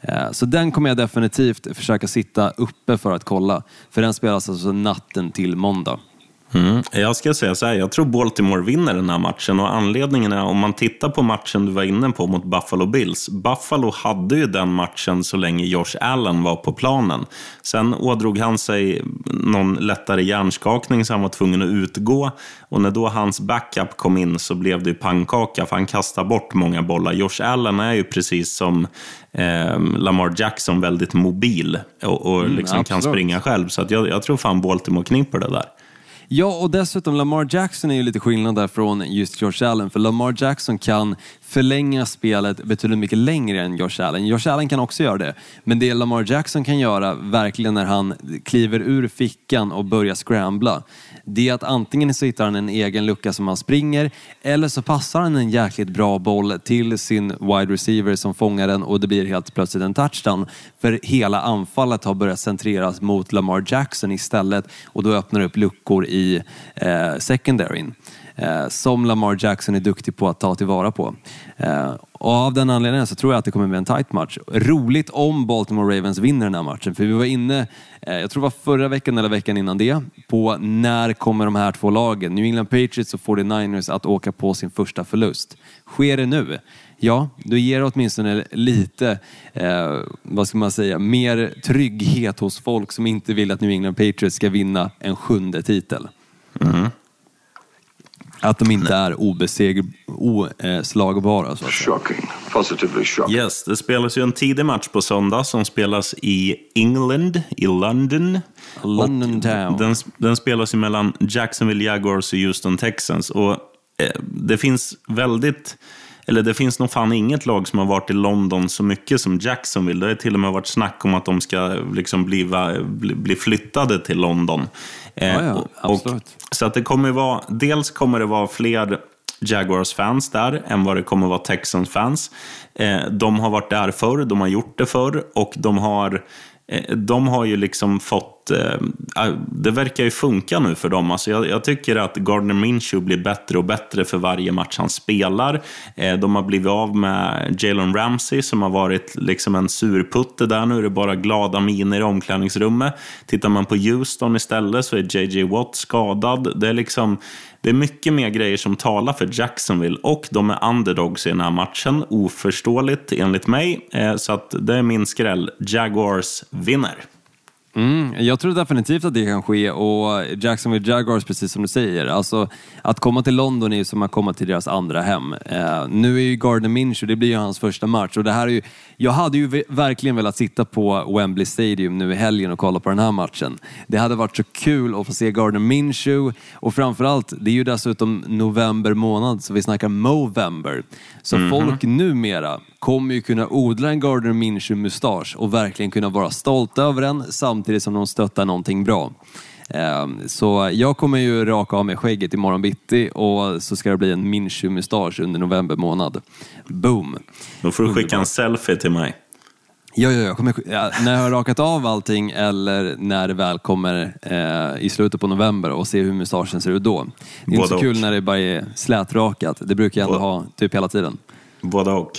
Eh, så den kommer jag definitivt försöka sitta uppe för att kolla. För den spelas alltså natten till måndag. Mm. Jag ska säga så här, jag tror Baltimore vinner den här matchen och anledningen är om man tittar på matchen du var inne på mot Buffalo Bills. Buffalo hade ju den matchen så länge Josh Allen var på planen. Sen ådrog han sig någon lättare hjärnskakning så han var tvungen att utgå och när då hans backup kom in så blev det ju pannkaka för han kastade bort många bollar. Josh Allen är ju precis som eh, Lamar Jackson väldigt mobil och, och liksom kan absolut. springa själv. Så jag, jag tror fan Baltimore knipper det där. Ja, och dessutom Lamar Jackson är ju lite skillnad där från just Josh Allen. För Lamar Jackson kan förlänga spelet betydligt mycket längre än Josh Allen. Josh Allen kan också göra det. Men det Lamar Jackson kan göra, verkligen när han kliver ur fickan och börjar scrambla, det är att antingen så hittar han en egen lucka som han springer, eller så passar han en jäkligt bra boll till sin wide receiver som fångar den och det blir helt plötsligt en touchdown. För hela anfallet har börjat centreras mot Lamar Jackson istället och då öppnar det upp luckor i eh, secondaryn eh, som Lamar Jackson är duktig på att ta tillvara på. Eh, och av den anledningen så tror jag att det kommer bli en tight match. Roligt om Baltimore Ravens vinner den här matchen, för vi var inne, eh, jag tror det var förra veckan eller veckan innan det, på när kommer de här två lagen, New England Patriots och 49ers, att åka på sin första förlust. Sker det nu? Ja, då ger det åtminstone lite, eh, vad ska man säga, mer trygghet hos folk som inte vill att New England Patriots ska vinna en sjunde titel. Mm. Att de inte är obesegr, oslagbara så att säga. Shocking. Positively shocking. Yes, det spelas ju en tidig match på söndag som spelas i England, i London. London Och Town. Den, den spelas ju mellan Jacksonville Jaguars och Houston Texans. Och eh, det finns väldigt, eller det finns nog fan inget lag som har varit i London så mycket som Jacksonville. Det har till och med varit snack om att de ska liksom bli, bli, bli flyttade till London. Eh, Ja, ja, absolut. och, så att det kommer vara, dels kommer det vara fler Jaguars-fans där än vad det kommer vara Texans-fans. Eh, de har varit där förr, de har gjort det förr och de har, eh, de har ju liksom fått... Eh, eh, det verkar ju funka nu för dem. Alltså jag, jag tycker att Gardner Minshew blir bättre och bättre för varje match han spelar. Eh, de har blivit av med Jalen Ramsey som har varit liksom en surputte där. Nu är det bara glada miner i omklädningsrummet. Tittar man på Houston istället så är JJ Watt skadad. Det är liksom... Det är mycket mer grejer som talar för Jacksonville och de är underdogs i den här matchen. Oförståeligt enligt mig. Eh, så att det är min skräll. Jaguars vinner. Mm, jag tror definitivt att det kan ske och Jacksonville Jaguars, precis som du säger, alltså att komma till London är ju som att komma till deras andra hem. Eh, nu är ju Gardner Minshew, det blir ju hans första match och det här är ju, jag hade ju ve- verkligen velat sitta på Wembley Stadium nu i helgen och kolla på den här matchen. Det hade varit så kul att få se Gardner Minshew och framförallt, det är ju dessutom november månad så vi snackar Movember. Så folk numera kommer ju kunna odla en Gardner Minshew-mustasch och verkligen kunna vara stolta över den samtidigt som de stöttar någonting bra. Ehm, Så jag kommer ju raka av mig skägget imorgon bitti och så ska det bli en Minshew-mustasch under november månad. Boom! Då får du skicka en selfie till mig. Ja, ja, jag kommer, ja, när jag har rakat av allting eller när det väl kommer eh, i slutet på november och se hur mustaschen ser ut då. Det är inte så Både kul och. när det bara är slätrakat. Det brukar jag ändå Både- ha typ hela tiden. Båda och.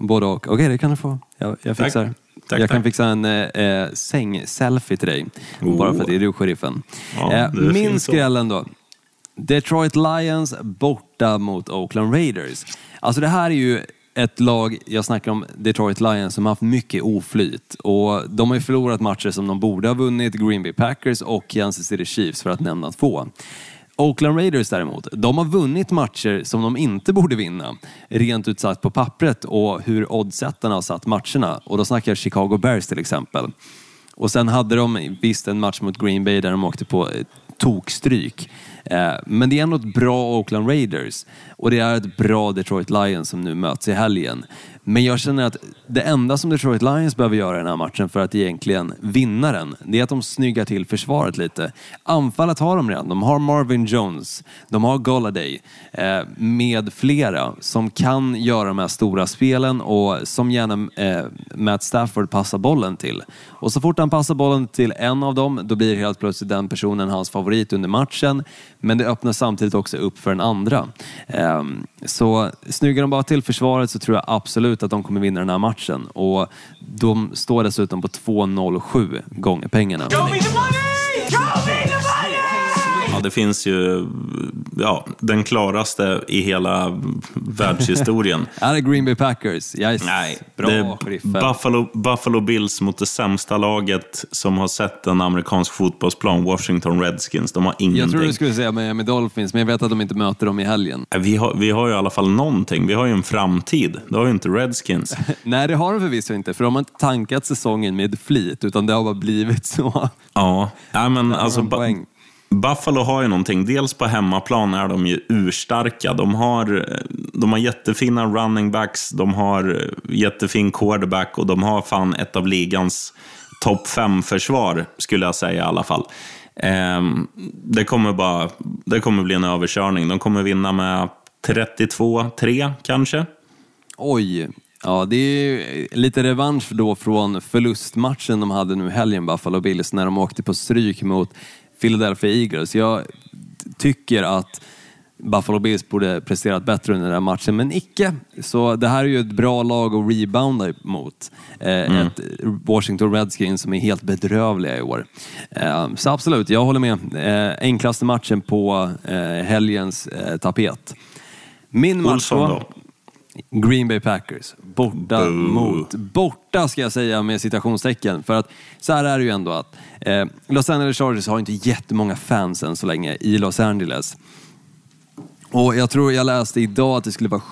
Både och. Okej, det kan du få. Jag, jag Tack. fixar. Tack, jag kan tack. fixa en eh, eh, säng-selfie till dig. Oh. Bara för att det är du, sheriffen. Ja, eh, min skräll ändå. Detroit Lions borta mot Oakland Raiders. Alltså det här är ju ett lag, jag snackar om Detroit Lions, som har haft mycket oflyt. Och de har ju förlorat matcher som de borde ha vunnit, Green Bay Packers och Kansas City Chiefs för att nämna två. Oakland Raiders däremot, de har vunnit matcher som de inte borde vinna. Rent ut sagt på pappret och hur oddsättarna har satt matcherna. Och då snackar jag Chicago Bears till exempel. Och sen hade de visst en match mot Green Bay där de åkte på tokstryk. Eh, men det är ändå ett bra Oakland Raiders och det är ett bra Detroit Lions som nu möts i helgen. Men jag känner att det enda som Detroit Lions behöver göra i den här matchen för att egentligen vinna den, det är att de snyggar till försvaret lite. Anfallet har de redan. De har Marvin Jones, de har Golladay eh, med flera som kan göra de här stora spelen och som gärna eh, Matt Stafford passar bollen till. Och så fort han passar bollen till en av dem, då blir helt plötsligt den personen hans favorit under matchen. Men det öppnar samtidigt också upp för den andra. Ehm, så snyggar de bara till försvaret så tror jag absolut att de kommer vinna den här matchen. Och de står dessutom på 2,07 gånger pengarna. Ja, det finns ju ja, den klaraste i hela världshistorien. Är det Green Bay Packers? Yes. Nej, Bra, är. Buffalo, Buffalo Bills mot det sämsta laget som har sett en amerikansk fotbollsplan, Washington Redskins. De har ingenting. Jag tror du skulle säga Miami Dolphins, men jag vet att de inte möter dem i helgen. vi, har, vi har ju i alla fall någonting. Vi har ju en framtid. Det har ju inte Redskins. Nej, det har de förvisso inte, för de har inte tankat säsongen med flit, utan det har bara blivit så. Ja, ja men alltså... Buffalo har ju någonting. Dels på hemmaplan är de ju urstarka. De har, de har jättefina running backs, de har jättefin quarterback och de har fan ett av ligans topp fem försvar skulle jag säga i alla fall. Ehm, det, kommer bara, det kommer bli en överkörning. De kommer vinna med 32-3 kanske. Oj. Ja, det är ju lite revansch då från förlustmatchen de hade nu i helgen, Buffalo Bills, när de åkte på stryk mot Philadelphia Eagles. Jag tycker att Buffalo Bills borde presterat bättre under den här matchen, men icke. Så det här är ju ett bra lag att rebounda mot. Eh, Ett Washington Redskins som är helt bedrövliga i år. Eh, så absolut, jag håller med. Eh, enklaste matchen på eh, helgens eh, tapet. Min match Olsson då? Green Bay Packers. Borta Boo. mot... Borta ska jag säga med citationstecken. För att så här är det ju ändå att eh, Los Angeles Chargers har inte jättemånga fans än så länge i Los Angeles. Och jag tror jag läste idag att det skulle vara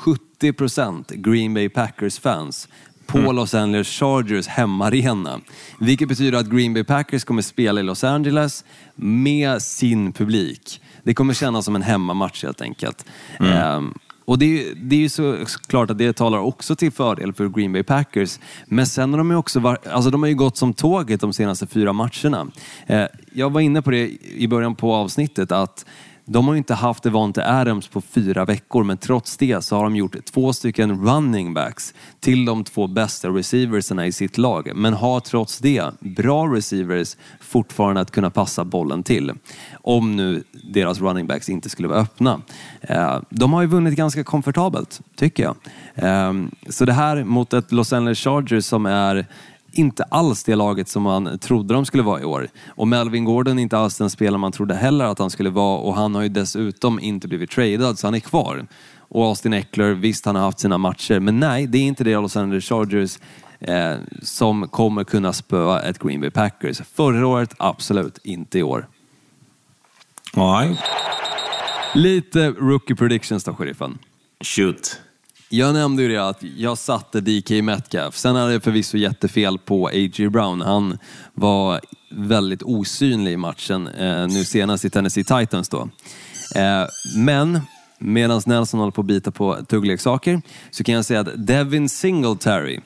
70% Green Bay Packers-fans på Los Angeles Chargers hemmaarena. Vilket betyder att Green Bay Packers kommer spela i Los Angeles med sin publik. Det kommer kännas som en hemmamatch helt enkelt. Ehm, och det är, ju- det är ju så klart att det talar också till fördel för Green Bay Packers. Men sen har de ju också varit, alltså de har ju gått som tåget de senaste fyra matcherna. Eh, jag var inne på det i början på avsnittet att de har ju inte haft Devonte Adams på fyra veckor, men trots det så har de gjort två stycken running backs till de två bästa receiversarna i sitt lag. Men har trots det bra receivers fortfarande att kunna passa bollen till. Om nu deras running backs inte skulle vara öppna. Eh, de har ju vunnit ganska komfortabelt, tycker jag. Eh, så det här mot ett Los Angeles Chargers som är inte alls det laget som man trodde de skulle vara i år. Och Melvin Gordon är inte alls den spelare man trodde heller att han skulle vara och han har ju dessutom inte blivit tradad så han är kvar. Och Austin Eckler, visst han har haft sina matcher, men nej, det är inte det Los Angeles Chargers eh, som kommer kunna spöa ett Green Bay Packers. Förra året, absolut, inte i år. Nej. Lite rookie predictions då, sheriffen. Shoot. Jag nämnde ju det att jag satte DK Metcalf. Sen hade jag förvisso jättefel på A.J. Brown. Han var väldigt osynlig i matchen, eh, nu senast i Tennessee Titans då. Eh, men medan Nelson håller på att bita på tuggleksaker så kan jag säga att Devin Singletary,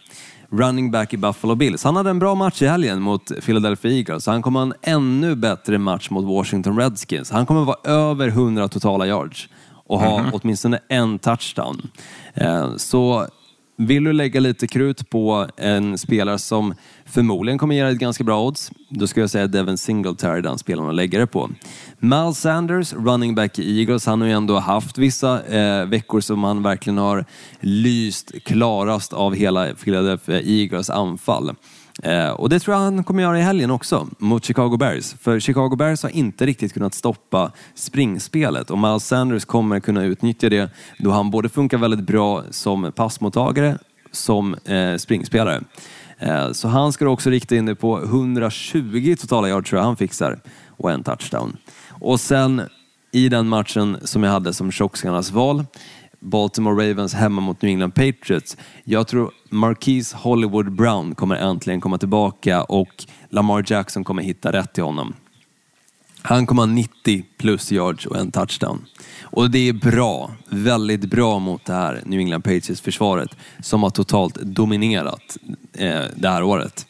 running back i Buffalo Bills, han hade en bra match i helgen mot Philadelphia Eagles. Han kommer ha en ännu bättre match mot Washington Redskins. Han kommer vara över 100 totala yards och ha åtminstone en touchdown. Eh, Så vill du lägga lite krut på en spelare som förmodligen kommer ge dig ett ganska bra odds, då ska jag säga Devin Singletary den spelaren att lägga det på. Mal Sanders, running back i Eagles, han har ju ändå haft vissa eh, veckor som han verkligen har lyst klarast av hela Philadelphia Eagles anfall. Eh, och det tror jag han kommer göra i helgen också, mot Chicago Bears. För Chicago Bears har inte riktigt kunnat stoppa springspelet och Miles Sanders kommer kunna utnyttja det då han både funkar väldigt bra som passmottagare som eh, springspelare. Eh, så han ska då också rikta in det på 120 totala yard tror jag han fixar och en touchdown. Och sen i den matchen som jag hade som tjockskallarnas val Baltimore Ravens hemma mot New England Patriots. Jag tror Marquise Hollywood Brown kommer äntligen komma tillbaka och Lamar Jackson kommer hitta rätt till honom. Han kommer ha 90 plus yards och en touchdown. Och det är bra, väldigt bra mot det här New England Patriots-försvaret som har totalt dominerat eh, det här året.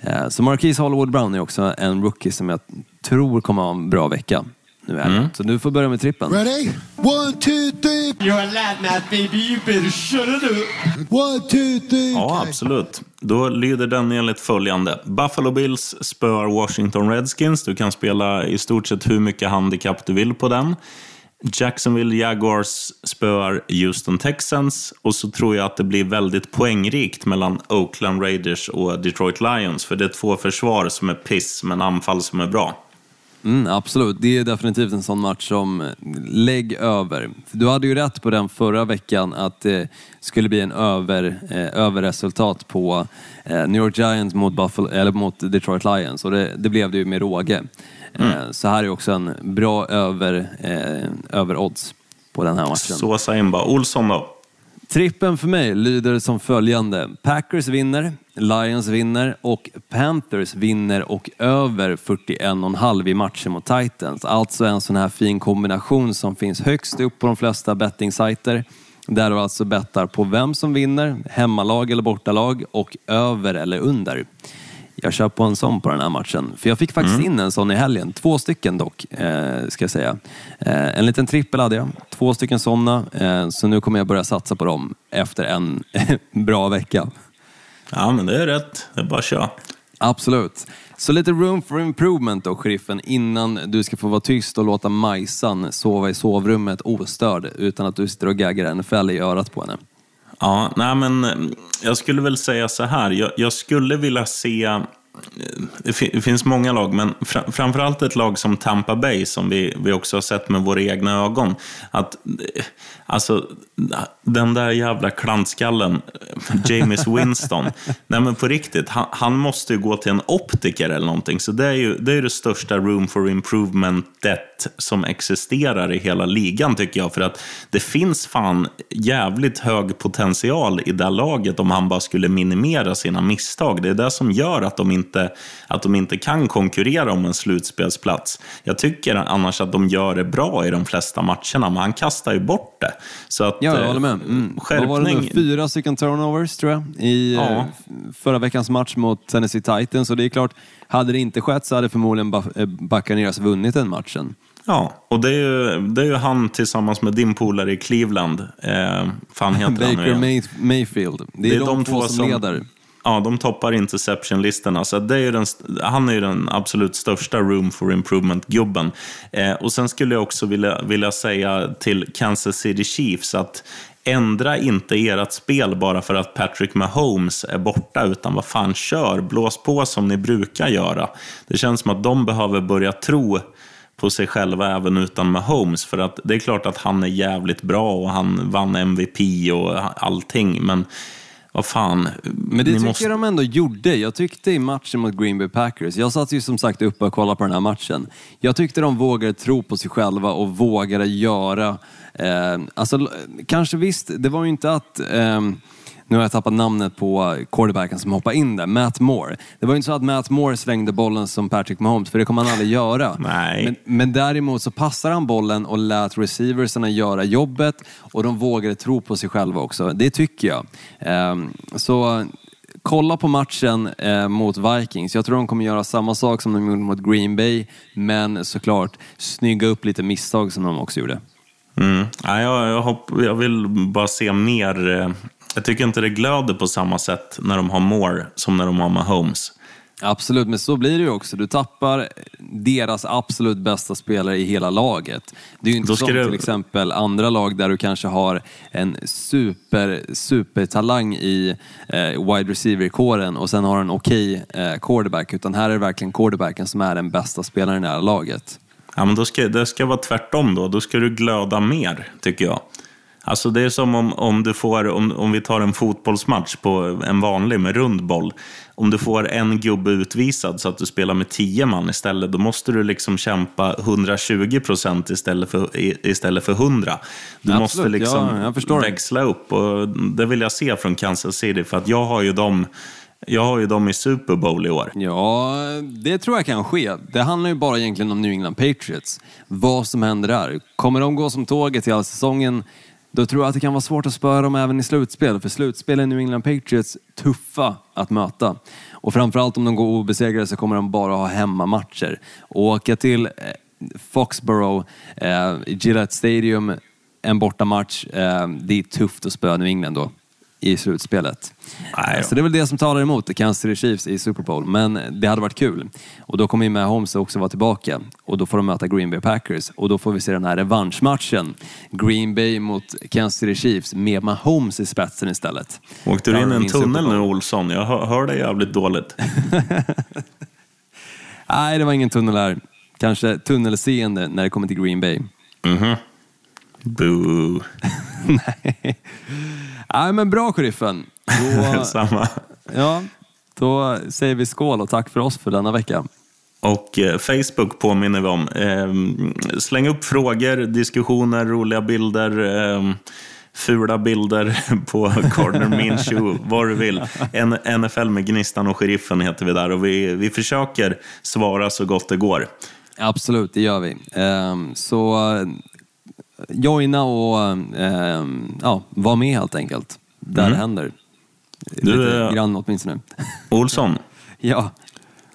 Eh, så Marquise Hollywood Brown är också en rookie som jag tror kommer ha en bra vecka. Nu är det. Så du får börja med trippen. Ready? One, two, three. You're a lad, Matt, baby. You better shut it up. One, two, three. Ja, absolut. Då lyder den enligt följande. Buffalo Bills spöar Washington Redskins. Du kan spela i stort sett hur mycket handikapp du vill på den. Jacksonville Jaguars spöar Houston Texans. Och så tror jag att det blir väldigt poängrikt mellan Oakland Raiders och Detroit Lions. För det är två försvar som är piss, men anfall som är bra. Mm, absolut, det är definitivt en sån match som eh, lägg över. Du hade ju rätt på den förra veckan att det skulle bli en över, eh, överresultat på eh, New York Giants mot, Buffalo, eller mot Detroit Lions och det, det blev det ju med råge. Eh, så här är också en bra över, eh, över odds på den här matchen. Såsa in bara. Olsson då? Trippen för mig lyder som följande. Packers vinner, Lions vinner och Panthers vinner och över 41,5 i matchen mot Titans. Alltså en sån här fin kombination som finns högst upp på de flesta bettingsajter. Där du alltså bettar på vem som vinner, hemmalag eller bortalag och över eller under. Jag kör på en sån på den här matchen. För jag fick faktiskt in en sån i helgen. Två stycken dock, eh, ska jag säga. Eh, en liten trippel hade jag. Två stycken såna. Eh, så nu kommer jag börja satsa på dem efter en bra vecka. Ja, men det är rätt. Det är bara att köra. Absolut. Så lite room for improvement då, sheriffen, innan du ska få vara tyst och låta Majsan sova i sovrummet ostörd utan att du sitter och gaggar NFL i örat på henne. Ja, nej men eh, jag skulle väl säga så här. Jag, jag skulle vilja se eh, det fi- det finns många lag, men fra, framförallt ett lag som Tampa Bay som vi, vi också har sett med våra egna ögon. Att, eh, alltså, den där jävla klantskallen, James Winston. nej men på riktigt, han, han måste ju gå till en optiker eller någonting. Så det är ju det, är det största room for improvementet som existerar i hela ligan tycker jag. För att det finns fan jävligt hög potential i det laget om han bara skulle minimera sina misstag. Det är det som gör att de inte, att de inte kan konkurrera om en slutspelsplats. Jag tycker annars att de gör det bra i de flesta matcherna, men han kastar ju bort det. Så att, Ja, jag eh, håller med. Mm. Vad var det nu? Skärpning. Fyra stycken turnovers tror jag i Ja. eh, förra veckans match mot Tennessee Titans. Och det är klart, hade det inte skett så hade förmodligen eh, Buccaneers vunnit den matchen. Ja, och det är, ju, det är ju han tillsammans med din polare i Cleveland. Eh, fan heter han nu Baker igen? May- Mayfield. Det är, de, två som, leder. Ja, de toppar interception-listorna. Så det är ju den, han är ju den absolut största room for improvement-gubben. Eh, och sen skulle jag också vilja, vilja säga till Kansas City Chiefs att ändra inte ert spel bara för att Patrick Mahomes är borta, utan vad fan, kör, blås på som ni brukar göra. Det känns som att de behöver börja tro på sig själva även utan Mahomes. För att det är klart att han är jävligt bra och han vann MVP och allting, men vad fan. Men det tycker måste... jag de ändå gjorde. Jag tyckte i matchen mot Green Bay Packers, jag satt ju som sagt uppe och kollade på den här matchen. Jag tyckte de vågade tro på sig själva och vågade göra, eh, alltså kanske visst, det var ju inte att eh, nu har jag tappat namnet på quarterbacken som hoppade in där, Matt Moore. Det var ju inte så att Matt Moore slängde bollen som Patrick Mahomes, för det kommer han aldrig göra. Nej. Men, men däremot så passar han bollen och lät receiversarna göra jobbet och de vågade tro på sig själva också. Det tycker jag. Ehm, så kolla på matchen eh, mot Vikings. Jag tror de kommer göra samma sak som de gjorde mot Green Bay, men såklart snygga upp lite misstag som de också gjorde. Mm. Ja, jag, jag, hopp, jag vill bara se mer. Jag tycker inte det glöder på samma sätt när de har Moore som när de har Mahomes. Absolut, men så blir det ju också. Du tappar deras absolut bästa spelare i hela laget. Det är ju inte som det- till exempel andra lag där du kanske har en super, supertalang i eh, wide receiver-kåren och sen har en okej eh, quarterback. Utan här är det verkligen quarterbacken som är den bästa spelaren i det här laget. Ja, men då ska, det ska vara tvärtom då. Då ska du glöda mer, tycker jag. Alltså det är som om, om du får, om, om vi tar en fotbollsmatch på en vanlig med rund boll. Om du får en gubbe utvisad så att du spelar med tio man istället, då måste du liksom kämpa 120 procent istället för, istället för 100. Du Absolut, måste liksom ja, växla upp och det vill jag se från Kansas City för att jag har ju dem, jag har ju dem i Super Bowl i år. Ja, det tror jag kan ske. Det handlar ju bara egentligen om New England Patriots. Vad som händer där. Kommer de gå som tåget hela säsongen, då tror jag att det kan vara svårt att spöra dem även i slutspel. För slutspel är New England Patriots tuffa att möta. Och framförallt om de går obesegrade så kommer de bara ha hemmamatcher. Och åka till eh, Foxborough, eh, Gillette Stadium, en bortamatch, eh, det är tufft att spöa New England då i slutspelet. Nej, Så det är väl det som talar emot Kansas City Chiefs i Super Bowl. Men det hade varit kul. Och då kommer ju med Holmes också vara tillbaka. Och då får de möta Green Bay Packers. Och då får vi se den här revanschmatchen. Green Bay mot Kansas City Chiefs med Mahomes i spetsen istället. Åkte du in i en tunnel nu Olsson? Jag hör, hör dig jävligt dåligt. Nej, det var ingen tunnel här. Kanske tunnelseende när det kommer till Green Bay. Boo. Nej. Nej, men bra sheriffen. Då, Samma. ja, då säger vi skål och tack för oss för denna vecka. Och eh, Facebook påminner vi om. Eh, släng upp frågor, diskussioner, roliga bilder, eh, fula bilder på Corner Minshew, vad du vill. NFL med Gnistan och Sheriffen heter vi där och vi, vi försöker svara så gott det går. Absolut, det gör vi. Ehm, så joina och ehm, ja, var med helt enkelt. Där det händer. Du, Lite eh, grann åtminstone. Olsson, ja.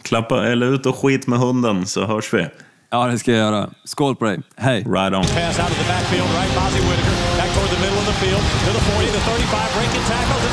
klappa, eller ut och skit med hunden så hörs vi. ja, det ska jag göra. Skål på dig. Hej! Right on. Pass out of the backfield, right? Bozzy Whitaker back toward the middle of the field to the 40, the 35, breaking tackles.